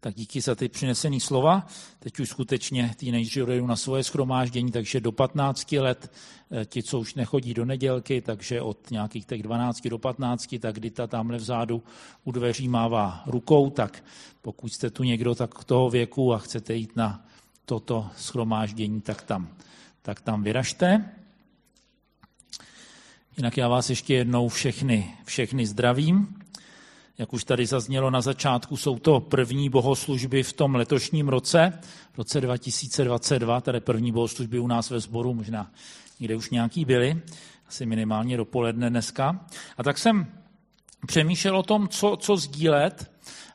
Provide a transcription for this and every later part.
Tak díky za ty přinesené slova. Teď už skutečně teenageři jdou na svoje schromáždění, takže do 15 let, eh, ti, co už nechodí do nedělky, takže od nějakých těch 12 do 15, tak Dita tamhle vzadu u dveří mává rukou, tak pokud jste tu někdo tak toho věku a chcete jít na toto schromáždění, tak tam, tak tam vyražte. Jinak já vás ještě jednou všechny, všechny zdravím. Jak už tady zaznělo na začátku, jsou to první bohoslužby v tom letošním roce, roce 2022, tady první bohoslužby u nás ve sboru, možná někde už nějaký byly, asi minimálně dopoledne dneska. A tak jsem přemýšlel o tom, co, co sdílet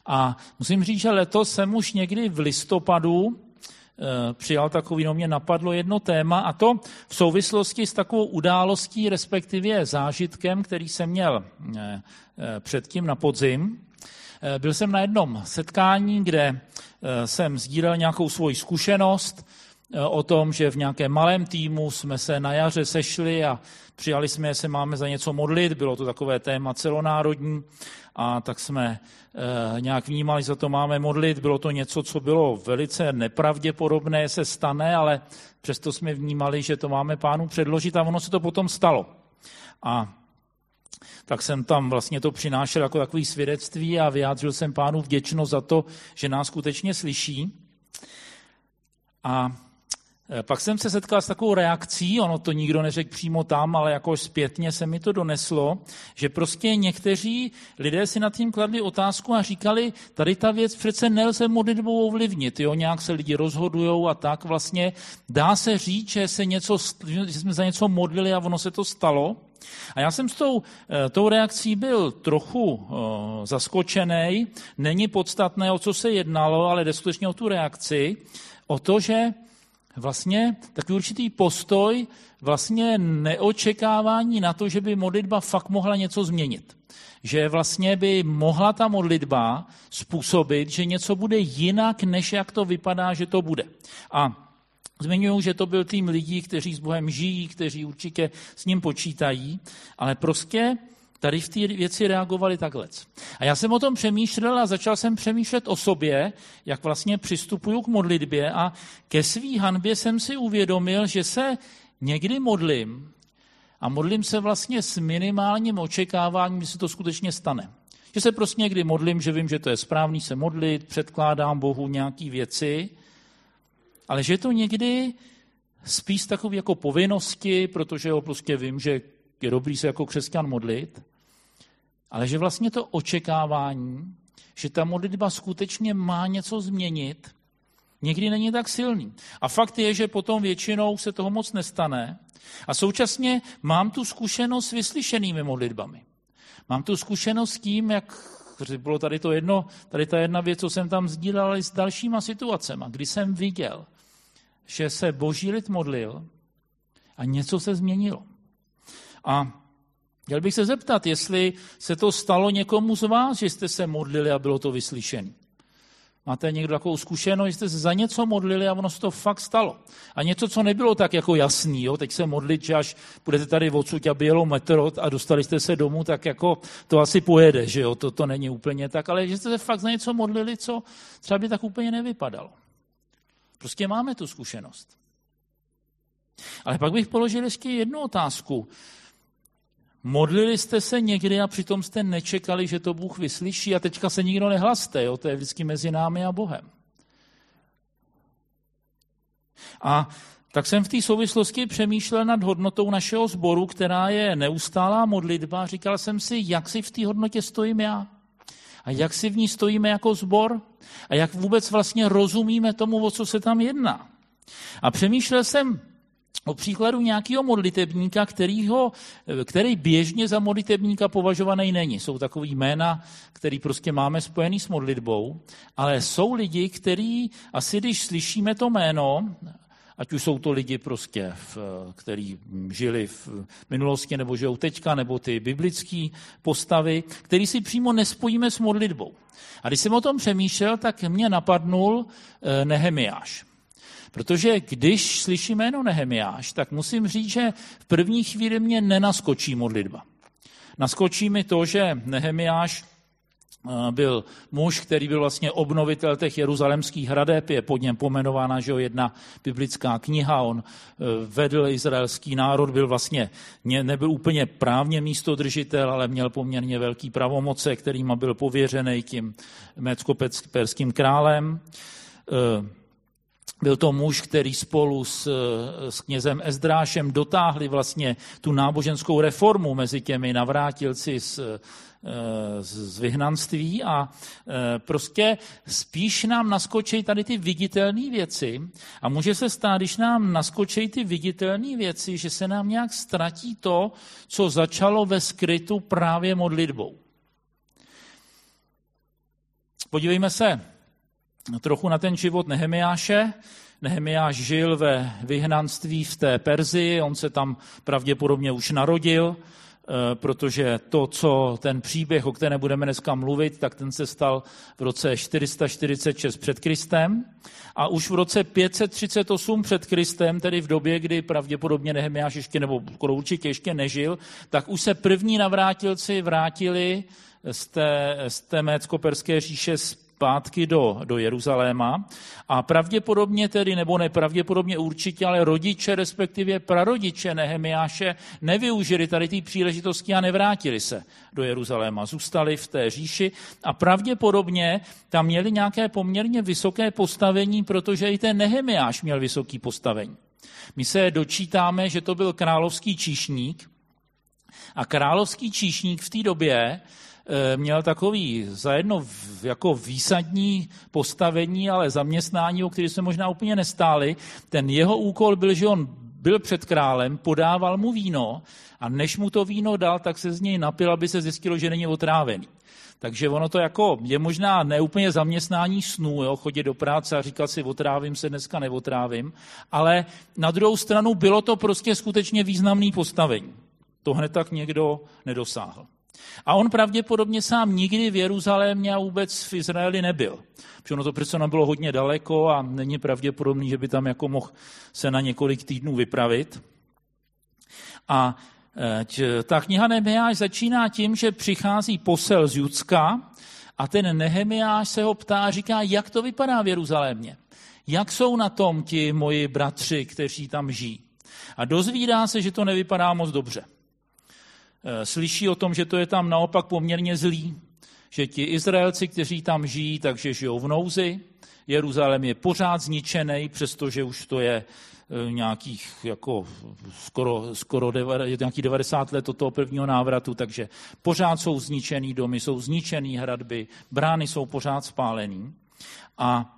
a musím říct, že letos jsem už někdy v listopadu přijal takový, no mě napadlo jedno téma a to v souvislosti s takovou událostí, respektive zážitkem, který jsem měl eh, eh, předtím na podzim. Byl jsem na jednom setkání, kde jsem sdílel nějakou svoji zkušenost o tom, že v nějakém malém týmu jsme se na jaře sešli a přijali jsme, že se máme za něco modlit. Bylo to takové téma celonárodní a tak jsme e, nějak vnímali, že to máme modlit. Bylo to něco, co bylo velice nepravděpodobné, se stane, ale přesto jsme vnímali, že to máme pánu předložit a ono se to potom stalo. A tak jsem tam vlastně to přinášel jako takový svědectví a vyjádřil jsem pánu vděčnost za to, že nás skutečně slyší. A Eh, pak jsem se setkal s takovou reakcí, ono to nikdo neřekl přímo tam, ale jako zpětně se mi to doneslo, že prostě někteří lidé si nad tím kladli otázku a říkali, tady ta věc přece nelze modlitbou ovlivnit, jo? nějak se lidi rozhodují a tak vlastně dá se říct, že, se něco, že jsme za něco modlili a ono se to stalo. A já jsem s tou, eh, tou reakcí byl trochu uh, zaskočený. Není podstatné, o co se jednalo, ale jde skutečně o tu reakci, o to, že vlastně takový určitý postoj vlastně neočekávání na to, že by modlitba fakt mohla něco změnit. Že vlastně by mohla ta modlitba způsobit, že něco bude jinak, než jak to vypadá, že to bude. A Zmiňuji, že to byl tým lidí, kteří s Bohem žijí, kteří určitě s ním počítají, ale prostě tady v té věci reagovali takhle. A já jsem o tom přemýšlel a začal jsem přemýšlet o sobě, jak vlastně přistupuju k modlitbě a ke svý hanbě jsem si uvědomil, že se někdy modlím a modlím se vlastně s minimálním očekáváním, že se to skutečně stane. Že se prostě někdy modlím, že vím, že to je správný se modlit, předkládám Bohu nějaké věci, ale že to někdy spíš takové jako povinnosti, protože ho prostě vím, že je dobrý se jako křesťan modlit, ale že vlastně to očekávání, že ta modlitba skutečně má něco změnit, někdy není tak silný. A fakt je, že potom většinou se toho moc nestane. A současně mám tu zkušenost s vyslyšenými modlitbami. Mám tu zkušenost s tím, jak bylo tady to jedno, tady ta jedna věc, co jsem tam sdílel, ale s dalšíma situacemi, kdy jsem viděl, že se boží lid modlil a něco se změnilo. A Chtěl bych se zeptat, jestli se to stalo někomu z vás, že jste se modlili a bylo to vyslyšené. Máte někdo takovou zkušenost, že jste se za něco modlili a ono se to fakt stalo. A něco, co nebylo tak jako jasný, jo? teď se modlit, že až budete tady odsud a bylo metro a dostali jste se domů, tak jako to asi pojede, že jo, to, to není úplně tak, ale že jste se fakt za něco modlili, co třeba by tak úplně nevypadalo. Prostě máme tu zkušenost. Ale pak bych položil ještě jednu otázku. Modlili jste se někdy a přitom jste nečekali, že to Bůh vyslyší a teďka se nikdo nehlaste, jo? to je vždycky mezi námi a Bohem. A tak jsem v té souvislosti přemýšlel nad hodnotou našeho sboru, která je neustálá modlitba. Říkal jsem si, jak si v té hodnotě stojím já. A jak si v ní stojíme jako sbor. A jak vůbec vlastně rozumíme tomu, o co se tam jedná. A přemýšlel jsem, o příkladu nějakého modlitebníka, kterýho, který běžně za modlitebníka považovaný není. Jsou takový jména, který prostě máme spojený s modlitbou, ale jsou lidi, kteří asi když slyšíme to jméno, ať už jsou to lidi prostě, v, který žili v minulosti nebo žijou teďka, nebo ty biblické postavy, který si přímo nespojíme s modlitbou. A když jsem o tom přemýšlel, tak mě napadnul eh, Nehemiáš. Protože když slyším jméno Nehemiáš, tak musím říct, že v první chvíli mě nenaskočí modlitba. Naskočí mi to, že Nehemiáš byl muž, který byl vlastně obnovitel těch jeruzalemských hradeb, je pod něm pomenována že jedna biblická kniha, on e, vedl izraelský národ, byl vlastně, nebyl úplně právně místodržitel, ale měl poměrně velký pravomoce, kterým byl pověřený tím mécko-perským králem. Byl to muž, který spolu s, s knězem Ezdrášem dotáhli vlastně tu náboženskou reformu mezi těmi navrátilci z, z vyhnanství a e, prostě spíš nám naskočí tady ty viditelné věci a může se stát, když nám naskočí ty viditelné věci, že se nám nějak ztratí to, co začalo ve skrytu právě modlitbou. Podívejme se trochu na ten život Nehemiáše. Nehemiáš žil ve vyhnanství v té Perzii, on se tam pravděpodobně už narodil, Eh, protože to, co ten příběh, o kterém budeme dneska mluvit, tak ten se stal v roce 446 před Kristem a už v roce 538 před Kristem, tedy v době, kdy pravděpodobně Nehemiáš ještě, nebo určitě ještě nežil, tak už se první navrátilci vrátili z té, z té Mécko-Perské říše zpátky do, do Jeruzaléma a pravděpodobně tedy, nebo nepravděpodobně určitě, ale rodiče, respektive prarodiče Nehemiáše nevyužili tady ty příležitosti a nevrátili se do Jeruzaléma. Zůstali v té říši a pravděpodobně tam měli nějaké poměrně vysoké postavení, protože i ten Nehemiáš měl vysoký postavení. My se dočítáme, že to byl královský číšník a královský číšník v té době měl takový zajedno jako výsadní postavení, ale zaměstnání, o který se možná úplně nestáli. Ten jeho úkol byl, že on byl před králem, podával mu víno a než mu to víno dal, tak se z něj napil, aby se zjistilo, že není otrávený. Takže ono to jako je možná neúplně zaměstnání snů, jo, chodit do práce a říkat si, otrávím se, dneska neotrávím, ale na druhou stranu bylo to prostě skutečně významný postavení. To hned tak někdo nedosáhl. A on pravděpodobně sám nikdy v Jeruzalémě a vůbec v Izraeli nebyl. Protože ono to přece bylo hodně daleko a není pravděpodobný, že by tam jako mohl se na několik týdnů vypravit. A e, ta kniha Nehemiáš začíná tím, že přichází posel z Judska a ten Nehemiáš se ho ptá říká, jak to vypadá v Jeruzalémě. Jak jsou na tom ti moji bratři, kteří tam žijí? A dozvídá se, že to nevypadá moc dobře. Eh, slyší o tom, že to je tam naopak poměrně zlý, že ti Izraelci, kteří tam žijí, takže žijou v nouzi, Jeruzalém je pořád zničený, přestože už to je eh, nějakých jako skoro, skoro nějaký 90 let od toho prvního návratu, takže pořád jsou zničený domy, jsou zničený hradby, brány jsou pořád spálený. A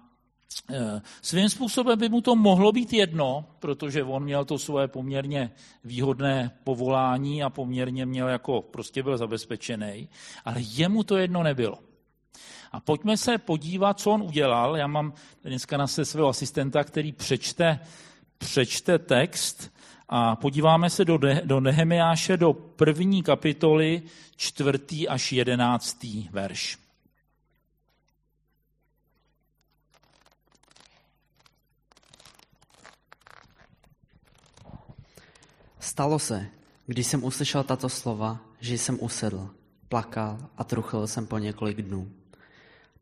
svým způsobem by mu to mohlo být jedno, protože on měl to svoje poměrně výhodné povolání a poměrně měl jako, prostě byl zabezpečený, ale jemu to jedno nebylo. A pojďme se podívat, co on udělal. Já mám dneska na se svého asistenta, který přečte, přečte text a podíváme se do, do Nehemiáše, do první kapitoly, čtvrtý až jedenáctý verš. Stalo se, když jsem uslyšel tato slova, že jsem usedl, plakal a truchl jsem po několik dnů.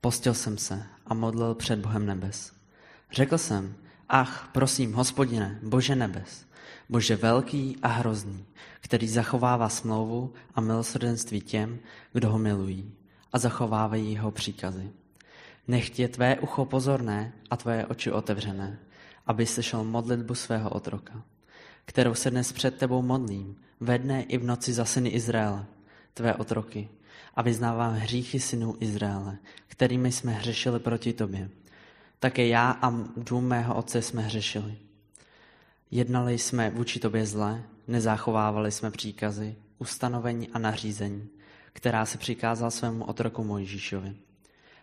Postil jsem se a modlil před Bohem nebes. Řekl jsem, ach, prosím, hospodine, bože nebes, bože velký a hrozný, který zachovává smlouvu a milosrdenství těm, kdo ho milují a zachovávají jeho příkazy. Nechť je tvé ucho pozorné a tvoje oči otevřené, aby slyšel modlitbu svého otroka kterou se dnes před tebou modlím, ve dne i v noci za syny Izraele, tvé otroky, a vyznávám hříchy synů Izraele, kterými jsme hřešili proti tobě. Také já a dům mého otce jsme hřešili. Jednali jsme vůči tobě zle, nezachovávali jsme příkazy, ustanovení a nařízení, která se přikázal svému otroku Mojžíšovi.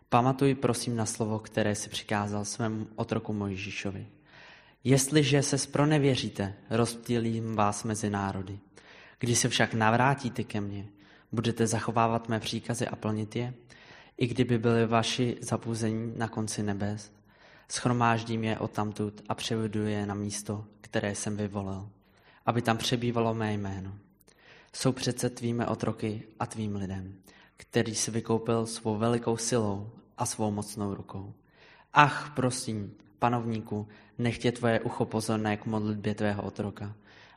Pamatuj prosím na slovo, které si přikázal svému otroku Mojžíšovi. Jestliže se spronevěříte, rozptýlím vás mezi národy. Když se však navrátíte ke mně, budete zachovávat mé příkazy a plnit je, i kdyby byly vaši zapůzení na konci nebes, schromáždím je odtamtud a převedu je na místo, které jsem vyvolil, aby tam přebývalo mé jméno. Jsou přece tvými otroky a tvým lidem. který si vykoupil svou velikou silou a svou mocnou rukou. Ach, prosím, panovníku, nechtě tvoje ucho pozorné k modlitbě tvého otroka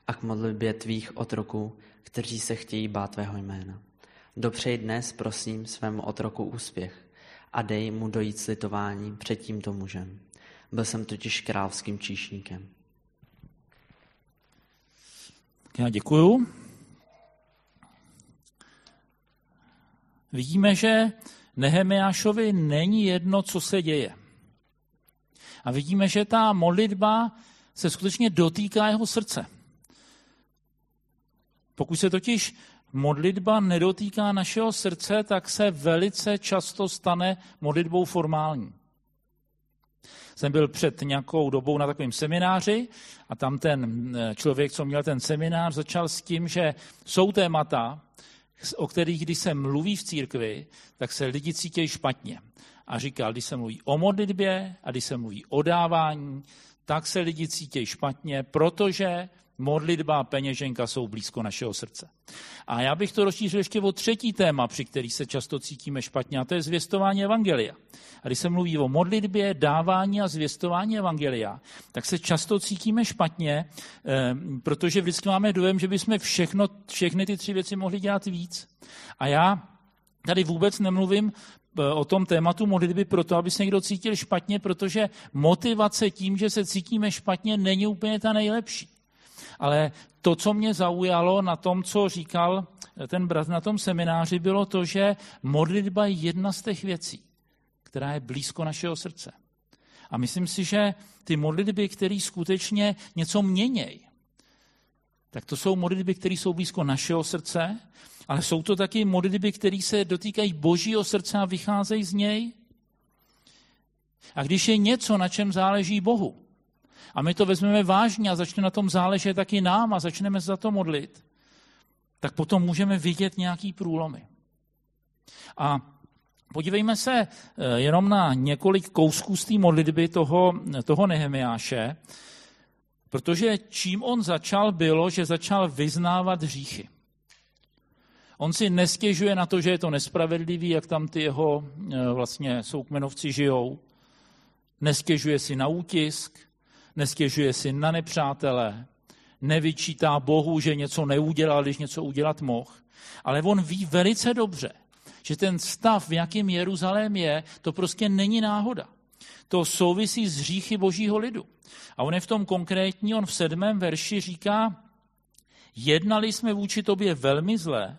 a k modlitbě tvých otroků, kteří se chtějí bát tvého jména. Dopřej dnes, prosím, svému otroku úspěch a dej mu dojít slitování před tímto mužem. Byl jsem totiž královským číšníkem. Já děkuju. Vidíme, že Nehemiášovi není jedno, co se děje. A vidíme, že ta modlitba se skutečně dotýká jeho srdce. Pokud se totiž modlitba nedotýká našeho srdce, tak se velice často stane modlitbou formální. Jsem byl před nějakou dobou na takovém semináři a tam ten eh, člověk, co měl ten seminář, začal s tím, že jsou témata, o kterých, když se mluví v církvi, tak se lidi cítí špatně. A říkal, když se mluví o modlitbě a když se mluví o dávání, tak se lidi cítí špatně, protože modlitba a peněženka jsou blízko našeho srdce. A já bych to rozšířil ještě o třetí téma, při který se často cítíme špatně, a to je zvěstování evangelia. A když se mluví o modlitbě, dávání a zvěstování evangelia, tak se často cítíme špatně, eh, protože vždycky máme dojem, že bychom všechno, všechny ty tři věci mohli dělat víc. A já tady vůbec nemluvím o tom tématu modlitby proto, aby se někdo cítil špatně, protože motivace tím, že se cítíme špatně, není úplně ta nejlepší. Ale to, co mě zaujalo na tom, co říkal ten brat na tom semináři, bylo to, že modlitba je jedna z těch věcí, která je blízko našeho srdce. A myslím si, že ty modlitby, které skutečně něco měnějí, tak to jsou modlitby, které jsou blízko našeho srdce, ale jsou to taky modlitby, které se dotýkají božího srdce a vycházejí z něj. A když je něco, na čem záleží Bohu, a my to vezmeme vážně a začne na tom záležet taky nám a začneme za to modlit, tak potom můžeme vidět nějaký průlomy. A podívejme se eh, jenom na několik kousků z té modlitby toho, toho Nehemiáše, protože čím on začal, bylo, že začal vyznávat hříchy. On si nestěžuje na to, že je to nespravedlivý, jak tam ty jeho eh, vlastně soukmenovci žijou. Nestěžuje si na útisk, nestěžuje si na nepřátele, nevyčítá Bohu, že něco neudělal, když něco udělat mohl. Ale on ví velice dobře, že ten stav, v jakém Jeruzalém je, to prostě není náhoda. To souvisí s hříchy božího lidu. A on je v tom konkrétní, on v sedmém verši říká, jednali jsme vůči tobě velmi zlé,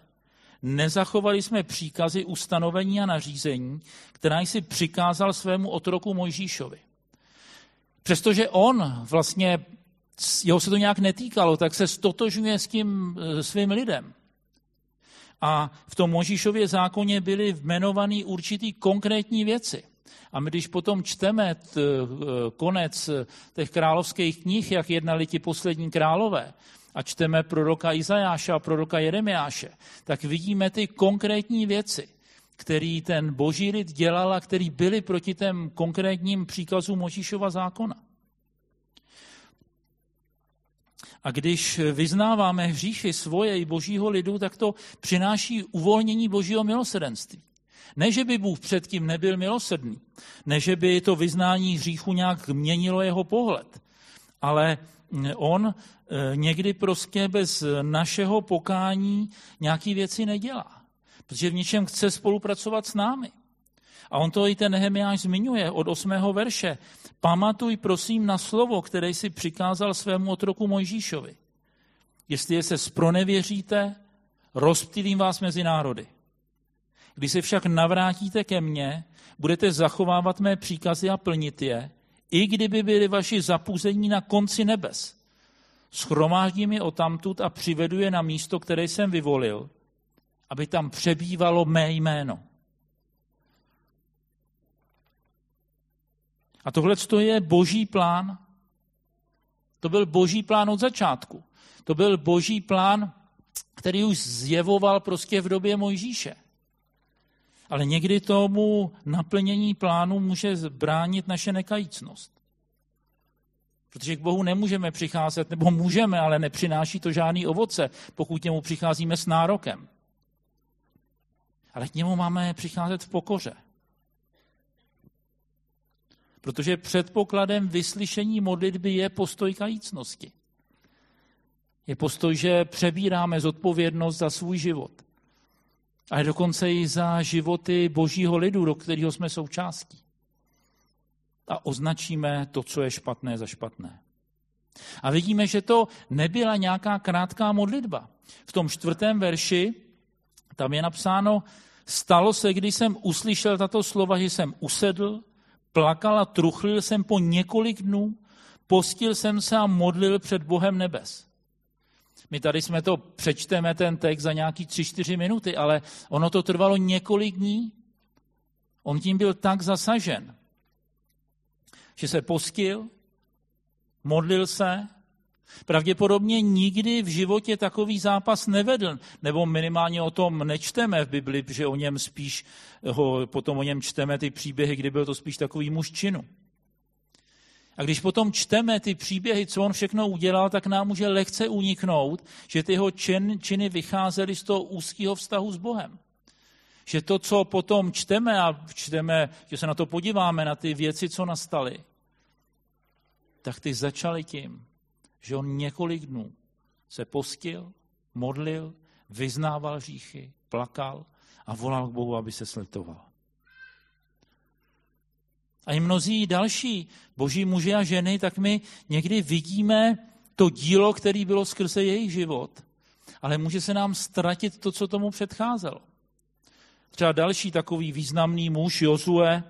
nezachovali jsme příkazy, ustanovení a nařízení, která jsi přikázal svému otroku Mojžíšovi. Přestože on vlastně, jeho se to nějak netýkalo, tak se stotožňuje s tím e, svým lidem. A v tom Možíšově zákoně byly jmenované určitý konkrétní věci. A my když potom čteme t, e, konec těch královských knih, jak jednali ti poslední králové, a čteme proroka Izajáše a proroka Jeremiáše, tak vidíme ty konkrétní věci který ten boží lid dělal a který byli proti těm konkrétním příkazům Možíšova zákona. A když vyznáváme hříchy svoje i božího lidu, tak to přináší uvolnění božího milosrdenství. Ne, že by Bůh předtím nebyl milosrdný, ne, že by to vyznání hříchu nějak měnilo jeho pohled, ale on eh, někdy prostě bez našeho pokání nějaký věci nedělá protože v něčem chce spolupracovat s námi. A on to i ten Nehemiáš zmiňuje od 8. verše. Pamatuj prosím na slovo, které si přikázal svému otroku Mojžíšovi. Jestli je se spronevěříte, rozptýlím vás mezi národy. Když se však navrátíte ke mně, budete zachovávat mé příkazy a plnit je, i kdyby byly vaši zapuzení na konci nebes. Schromáždím je tamtud a přivedu je na místo, které jsem vyvolil, aby tam přebývalo mé jméno. A tohle je boží plán. To byl boží plán od začátku. To byl boží plán, který už zjevoval prostě v době Mojžíše. Ale někdy tomu naplnění plánu může bránit naše nekajícnost. Protože k Bohu nemůžeme přicházet, nebo můžeme, ale nepřináší to žádný ovoce, pokud němu přicházíme s nárokem. Ale k němu máme přicházet v pokoře. Protože předpokladem vyslyšení modlitby je postoj kajícnosti. Je postoj, že přebíráme zodpovědnost za svůj život. Ale dokonce i za životy božího lidu, do kterého jsme součástí. A označíme to, co je špatné, za špatné. A vidíme, že to nebyla nějaká krátká modlitba. V tom čtvrtém verši tam je napsáno, stalo se, když jsem uslyšel tato slova, že jsem usedl, plakal a truchlil jsem po několik dnů, postil jsem se a modlil před Bohem nebes. My tady jsme to, přečteme ten text za nějaký tři, čtyři minuty, ale ono to trvalo několik dní. On tím byl tak zasažen, že se postil, modlil se, pravděpodobně nikdy v životě takový zápas nevedl, nebo minimálně o tom nečteme v Bibli, že o něm spíš, ho, potom o něm čteme ty příběhy, kdy byl to spíš takový muž činu. A když potom čteme ty příběhy, co on všechno udělal, tak nám může lehce uniknout, že ty jeho čin, činy vycházely z toho úzkého vztahu s Bohem. Že to, co potom čteme a čteme, že se na to podíváme, na ty věci, co nastaly, tak ty začaly tím, že on několik dnů se postil, modlil, vyznával říchy, plakal a volal k Bohu, aby se slitoval. A i mnozí další boží muži a ženy, tak my někdy vidíme to dílo, které bylo skrze jejich život, ale může se nám ztratit to, co tomu předcházelo. Třeba další takový významný muž, Jozue,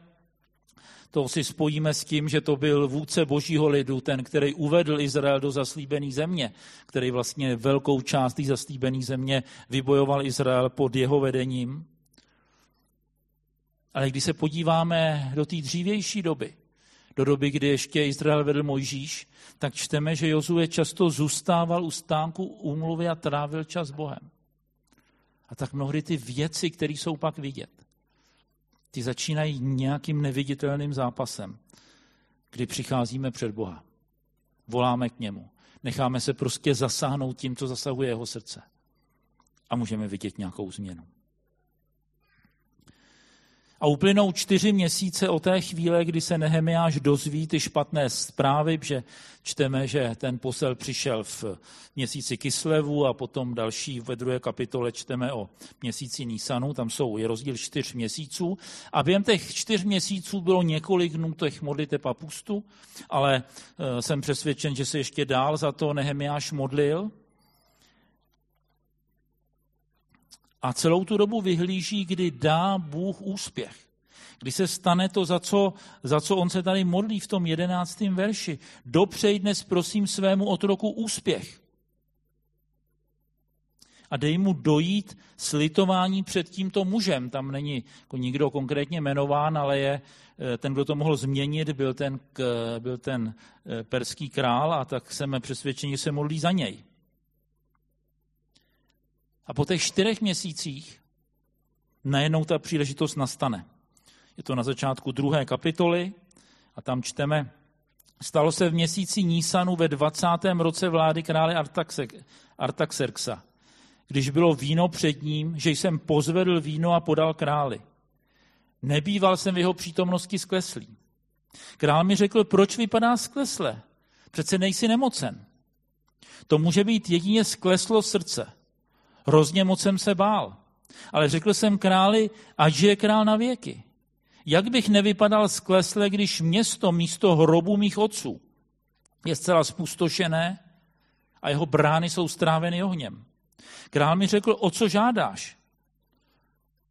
to si spojíme s tím, že to byl vůdce božího lidu, ten, který uvedl Izrael do zaslíbené země, který vlastně velkou část té zaslíbené země vybojoval Izrael pod jeho vedením. Ale když se podíváme do té dřívější doby, do doby, kdy ještě Izrael vedl Mojžíš, tak čteme, že Jozue často zůstával u stánku úmluvy a trávil čas Bohem. A tak mnohdy ty věci, které jsou pak vidět, ty začínají nějakým neviditelným zápasem, kdy přicházíme před Boha. Voláme k němu. Necháme se prostě zasáhnout tím, co zasahuje jeho srdce. A můžeme vidět nějakou změnu. A uplynou čtyři měsíce od té chvíle, kdy se Nehemiáš dozví ty špatné zprávy, že čteme, že ten posel přišel v měsíci Kislevu a potom další ve druhé kapitole čteme o měsíci Nísanu, tam jsou, je rozdíl čtyř měsíců. A během těch čtyř měsíců bylo několik dnů těch modliteb a pustu, ale eh, jsem přesvědčen, že se ještě dál za to Nehemiáš modlil, a celou tu dobu vyhlíží, kdy dá Bůh úspěch. Kdy se stane to, za co, za co on se tady modlí v tom jedenáctém verši. Dopřej dnes prosím svému otroku úspěch. A dej mu dojít slitování před tímto mužem. Tam není jako nikdo konkrétně jmenován, ale je eh, ten, kdo to mohl změnit, byl ten, byl ten eh, perský král a tak jsme přesvědčeni, že se modlí za něj. A po těch čtyřech měsících najednou ta příležitost nastane. Je to na začátku druhé kapitoly a tam čteme, stalo se v měsíci Nísanu ve 20. roce vlády krále Artaxerxa, když bylo víno před ním, že jsem pozvedl víno a podal králi. Nebýval jsem v jeho přítomnosti skleslý. Král mi řekl, proč vypadá sklesle? Přece nejsi nemocen. To může být jedině skleslo srdce. Hrozně moc jsem se bál. Ale řekl jsem králi, ať žije král na věky. Jak bych nevypadal sklesle, když město místo hrobu mých otců je zcela spustošené a jeho brány jsou stráveny ohněm. Král mi řekl, o co žádáš?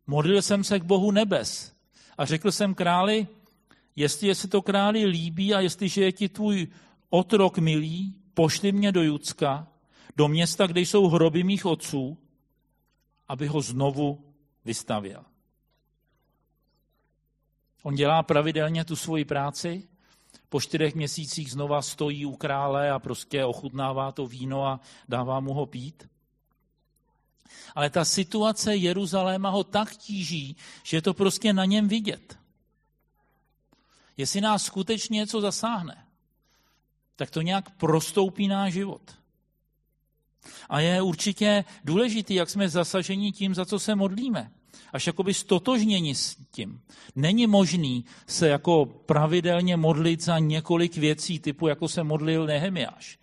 Modlil jsem se k Bohu nebes a řekl jsem králi, jestli se to králi líbí a jestliže je ti tvůj otrok milý, pošli mě do Judska, do města, kde jsou hroby mých otců, aby ho znovu vystavěl. On dělá pravidelně tu svoji práci, po čtyřech měsících znova stojí u krále a prostě ochutnává to víno a dává mu ho pít. Ale ta situace Jeruzaléma ho tak tíží, že je to prostě na něm vidět. Jestli nás skutečně něco zasáhne, tak to nějak prostoupí náš život. A je určitě důležitý, jak jsme zasaženi tím, za co se modlíme. až jakoby stotožněni s tím. Není možný se jako pravidelně modlit za několik věcí, typu jako se modlil Nehemiáš.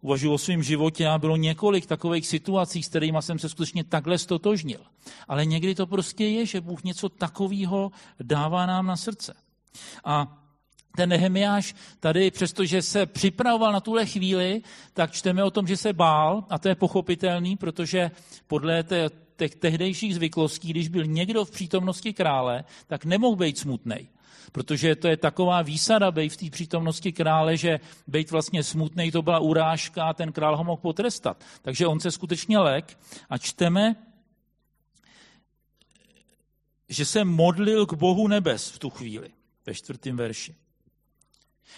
Uvažuji o svém životě a bylo několik takových situací, s kterými jsem se skutečně takhle stotožnil. Ale někdy to prostě je, že Bůh něco takového dává nám na srdce. A ten Nehemiáš tady, přestože se připravoval na tuhle chvíli, tak čteme o tom, že se bál, a to je pochopitelný, protože podle té, těch tehdejších zvyklostí, když byl někdo v přítomnosti krále, tak nemohl být smutný. Protože to je taková výsada být v té přítomnosti krále, že být vlastně smutný, to byla urážka a ten král ho mohl potrestat. Takže on se skutečně lek a čteme, že se modlil k Bohu nebes v tu chvíli, ve čtvrtém verši.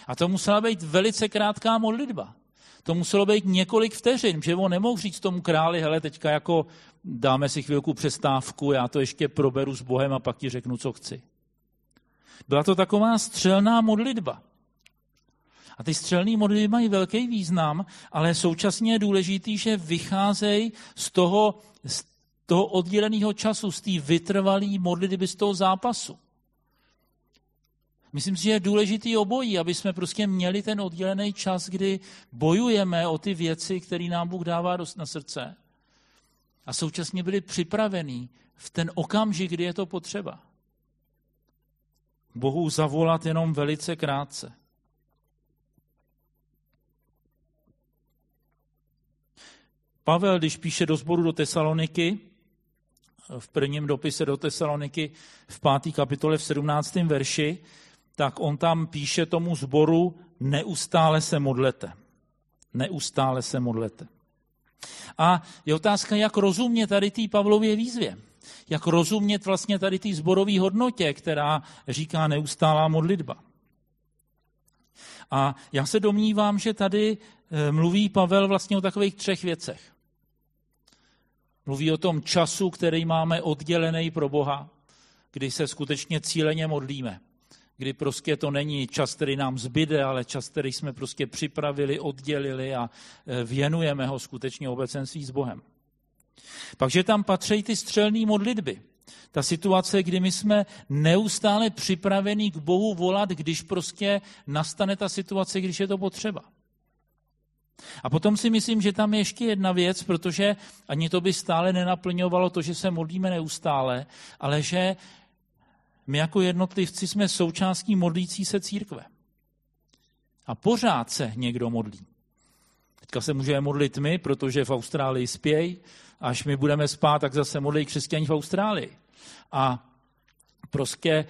A to musela být velice krátká modlitba. To muselo být několik vteřin, že on nemohl říct tomu králi, hele, teďka jako dáme si chvilku přestávku, já to ještě proberu s Bohem a pak ti řeknu, co chci. Byla to taková střelná modlitba. A ty střelné modlitby mají velký význam, ale současně je důležitý, že vycházejí z toho, z toho odděleného času, z té vytrvalé modlitby z toho zápasu. Myslím si, že je důležitý obojí, aby jsme prostě měli ten oddělený čas, kdy bojujeme o ty věci, které nám Bůh dává na srdce. A současně byli připravení v ten okamžik, kdy je to potřeba. Bohu zavolat jenom velice krátce. Pavel, když píše do sboru do Tesaloniky, v prvním dopise do Tesaloniky v páté kapitole v 17. verši, tak on tam píše tomu zboru, neustále se modlete. Neustále se modlete. A je otázka, jak rozumět tady té Pavlově výzvě. Jak rozumět vlastně tady té zborové hodnotě, která říká neustálá modlitba. A já se domnívám, že tady eh, mluví Pavel vlastně o takových třech věcech. Mluví o tom času, který máme oddělený pro Boha, kdy se skutečně cíleně modlíme kdy prostě to není čas, který nám zbyde, ale čas, který jsme prostě připravili, oddělili a e, věnujeme ho skutečně obecenství s Bohem. Pakže tam patří ty střelné modlitby. Ta situace, kdy my jsme neustále připraveni k Bohu volat, když prostě nastane ta situace, když je to potřeba. A potom si myslím, že tam je ještě jedna věc, protože ani to by stále nenaplňovalo to, že se modlíme neustále, ale že my jako jednotlivci jsme součástí modlící se církve. A pořád se někdo modlí. Teďka se můžeme modlit my, protože v Austrálii spějí, až my budeme spát, tak zase modlí křesťaní v Austrálii. A prostě e,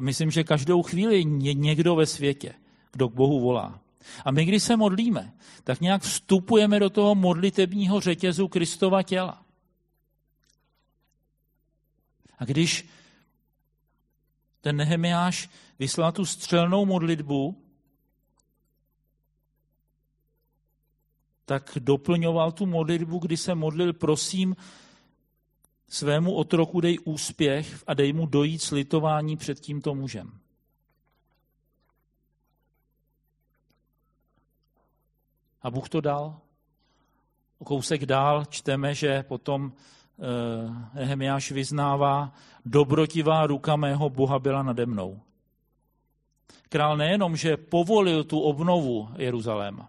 myslím, že každou chvíli někdo ve světě, kdo k Bohu volá. A my, když se modlíme, tak nějak vstupujeme do toho modlitebního řetězu Kristova těla. A když ten Nehemiáš vyslal tu střelnou modlitbu, tak doplňoval tu modlitbu, kdy se modlil, prosím, svému otroku dej úspěch a dej mu dojít slitování před tímto mužem. A Bůh to dal. O kousek dál čteme, že potom Nehemiáš vyznává, dobrotivá ruka mého Boha byla nade mnou. Král nejenom, že povolil tu obnovu Jeruzaléma,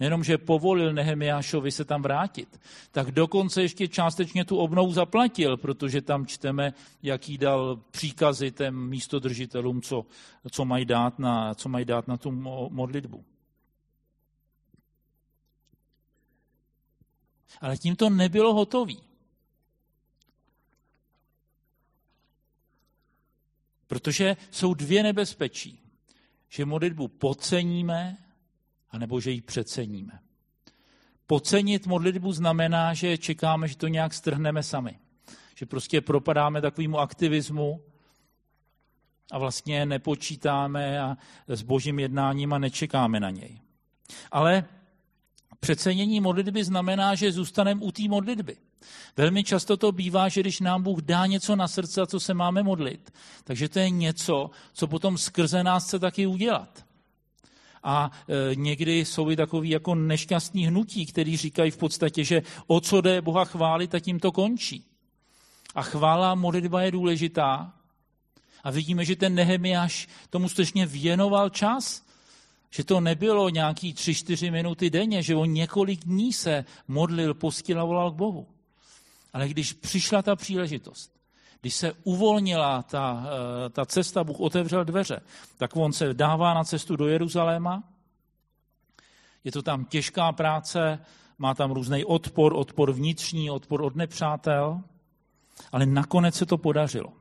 nejenom, že povolil Nehemiášovi se tam vrátit, tak dokonce ještě částečně tu obnovu zaplatil, protože tam čteme, jaký dal příkazy těm místodržitelům, co, co, mají dát na, co mají dát na tu modlitbu. Ale tím to nebylo hotový. Protože jsou dvě nebezpečí. Že modlitbu podceníme, anebo že ji přeceníme. Podcenit modlitbu znamená, že čekáme, že to nějak strhneme sami. Že prostě propadáme takovému aktivismu a vlastně nepočítáme a s božím jednáním a nečekáme na něj. Ale přecenění modlitby znamená, že zůstaneme u té modlitby. Velmi často to bývá, že když nám Bůh dá něco na srdce, co se máme modlit, takže to je něco, co potom skrze nás chce taky udělat. A e, někdy jsou i takový jako nešťastní hnutí, který říkají v podstatě, že o co jde Boha chválit, tak tím to končí. A chvála modlitba je důležitá. A vidíme, že ten Nehemiáš tomu skutečně věnoval čas. Že to nebylo nějaký tři, čtyři minuty denně, že on několik dní se modlil, postil a volal k Bohu. Ale když přišla ta příležitost, když se uvolnila ta, eh, ta cesta, Bůh otevřel dveře, tak on se dává na cestu do Jeruzaléma. Je to tam těžká práce, má tam různý odpor, odpor vnitřní, odpor od nepřátel, ale nakonec se to podařilo.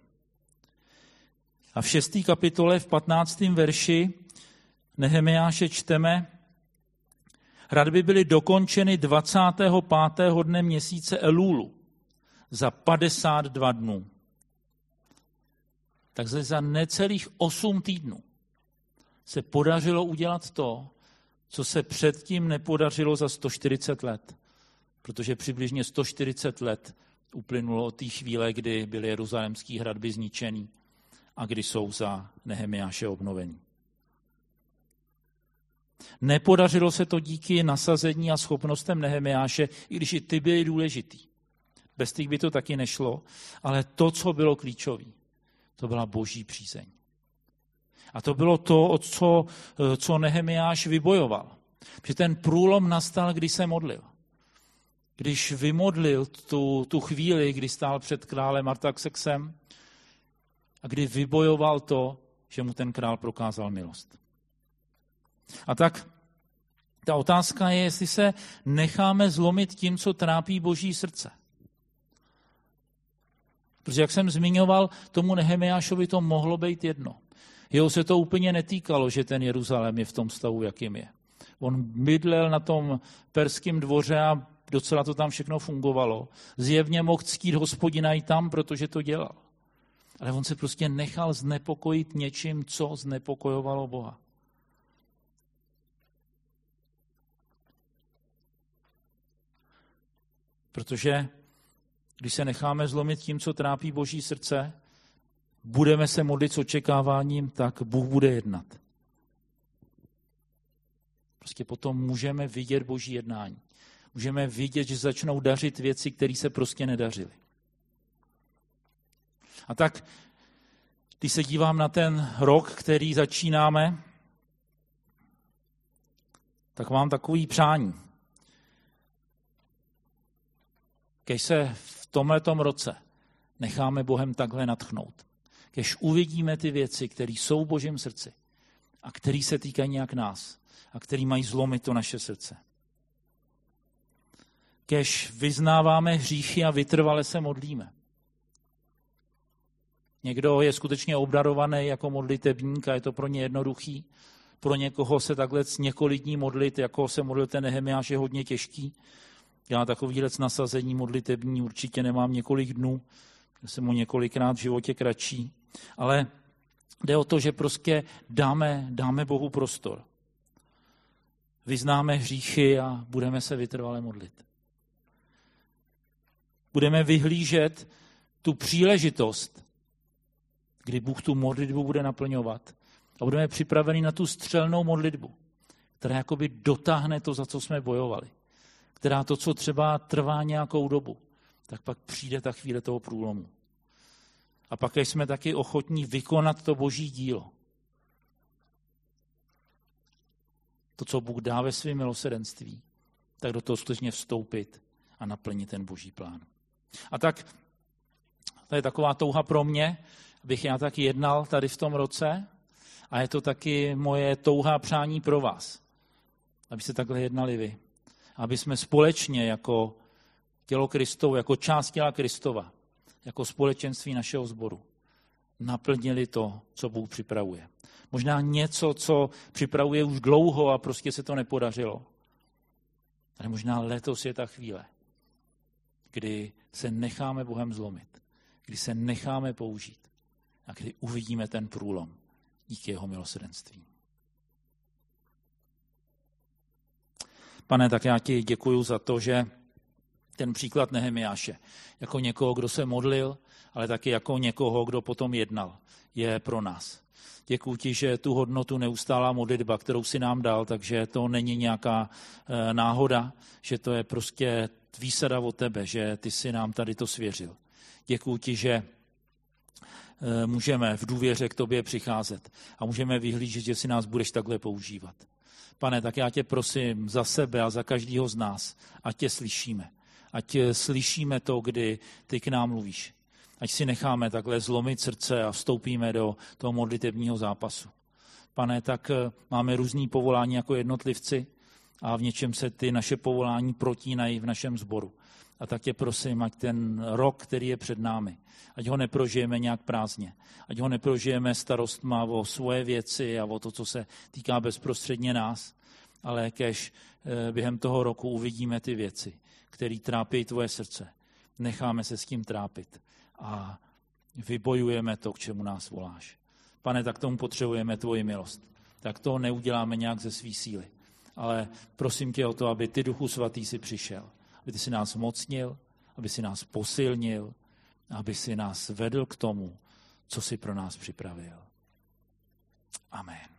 A v šestý kapitole, v 15. verši Nehemiáše čteme, hradby byly dokončeny 25. dne měsíce Elulu za 52 dnů. Takže za necelých 8 týdnů se podařilo udělat to, co se předtím nepodařilo za 140 let. Protože přibližně 140 let uplynulo od té chvíle, kdy byly jeruzalemské hradby zničený a kdy jsou za Nehemiáše obnovení. Nepodařilo se to díky nasazení a schopnostem Nehemiáše, i když i ty byly důležitý. Bez těch by to taky nešlo, ale to, co bylo klíčové, to byla boží přízeň. A to bylo to, co, co Nehemiáš vybojoval. Protože ten průlom nastal, když se modlil. Když vymodlil tu, tu chvíli, kdy stál před králem Artaxexem a kdy vybojoval to, že mu ten král prokázal milost. A tak ta otázka je, jestli se necháme zlomit tím, co trápí boží srdce. Protože jak jsem zmiňoval, tomu Nehemiášovi to mohlo být jedno. Jeho se to úplně netýkalo, že ten Jeruzalém je v tom stavu, jakým je. On bydlel na tom perském dvoře a docela to tam všechno fungovalo. Zjevně mohl ctít hospodina i tam, protože to dělal. Ale on se prostě nechal znepokojit něčím, co znepokojovalo Boha. Protože když se necháme zlomit tím, co trápí Boží srdce, budeme se modlit s očekáváním, tak Bůh bude jednat. Prostě potom můžeme vidět Boží jednání. Můžeme vidět, že začnou dařit věci, které se prostě nedařily. A tak, když se dívám na ten rok, který začínáme, tak mám takový přání. Když se tomhletom roce necháme Bohem takhle natchnout, když uvidíme ty věci, které jsou v Božím srdci a které se týkají nějak nás a které mají zlomit to naše srdce. Kež vyznáváme hříchy a vytrvale se modlíme. Někdo je skutečně obdarovaný jako modlitebník a je to pro ně jednoduchý. Pro někoho se takhle několik dní modlit, jako se modlil ten Nehemiáš, je hodně těžký. Já takovýhle nasazení modlitební určitě nemám několik dnů, jsem mu několikrát v životě kratší. Ale jde o to, že prostě dáme, dáme Bohu prostor. Vyznáme hříchy a budeme se vytrvale modlit. Budeme vyhlížet tu příležitost, kdy Bůh tu modlitbu bude naplňovat. A budeme připraveni na tu střelnou modlitbu, která jakoby dotáhne to, za co jsme bojovali. Která to, co třeba trvá nějakou dobu, tak pak přijde ta chvíle toho průlomu. A pak jsme taky ochotní vykonat to boží dílo. To, co Bůh dá ve svém milosedenství, tak do toho skutečně vstoupit a naplnit ten boží plán. A tak to je taková touha pro mě, abych já taky jednal tady v tom roce a je to taky moje touha přání pro vás, aby se takhle jednali vy. Aby jsme společně jako tělo Kristovo, jako část těla Kristova, jako společenství našeho sboru, naplnili to, co Bůh připravuje. Možná něco, co připravuje už dlouho a prostě se to nepodařilo. Ale možná letos je ta chvíle, kdy se necháme Bohem zlomit, kdy se necháme použít a kdy uvidíme ten průlom díky jeho milosrdenství. Pane, tak já ti děkuji za to, že ten příklad Nehemiáše, jako někoho, kdo se modlil, ale taky jako někoho, kdo potom jednal, je pro nás. Děkuji ti, že tu hodnotu neustálá modlitba, kterou si nám dal, takže to není nějaká e, náhoda, že to je prostě výsada od tebe, že ty si nám tady to svěřil. Děkuji ti, že Eh, můžeme v důvěře k tobě přicházet a můžeme vyhlížet, že si nás budeš takhle používat. Pane, tak já tě prosím za sebe a za každého z nás, ať tě slyšíme. Ať slyšíme to, kdy ty k nám mluvíš. Ať si necháme takhle zlomit srdce a vstoupíme do toho modlitebního zápasu. Pane, tak eh, máme různý povolání jako jednotlivci a v něčem se ty naše povolání protínají v našem sboru. A tak tě prosím, ať ten rok, který je před námi, ať ho neprožijeme nějak prázdně. Ať ho neprožijeme starostma o svoje věci a o to, co se týká bezprostředně nás, ale kež eh, během toho roku uvidíme ty věci, které trápí tvoje srdce. Necháme se s tím trápit a vybojujeme to, k čemu nás voláš. Pane, tak tomu potřebujeme tvoji milost. Tak to neuděláme nějak ze svý síly. Ale prosím tě o to, aby ty, Duchu Svatý, si přišel aby ty si nás mocnil, aby si nás posilnil, aby si nás vedl k tomu, co si pro nás připravil. Amen.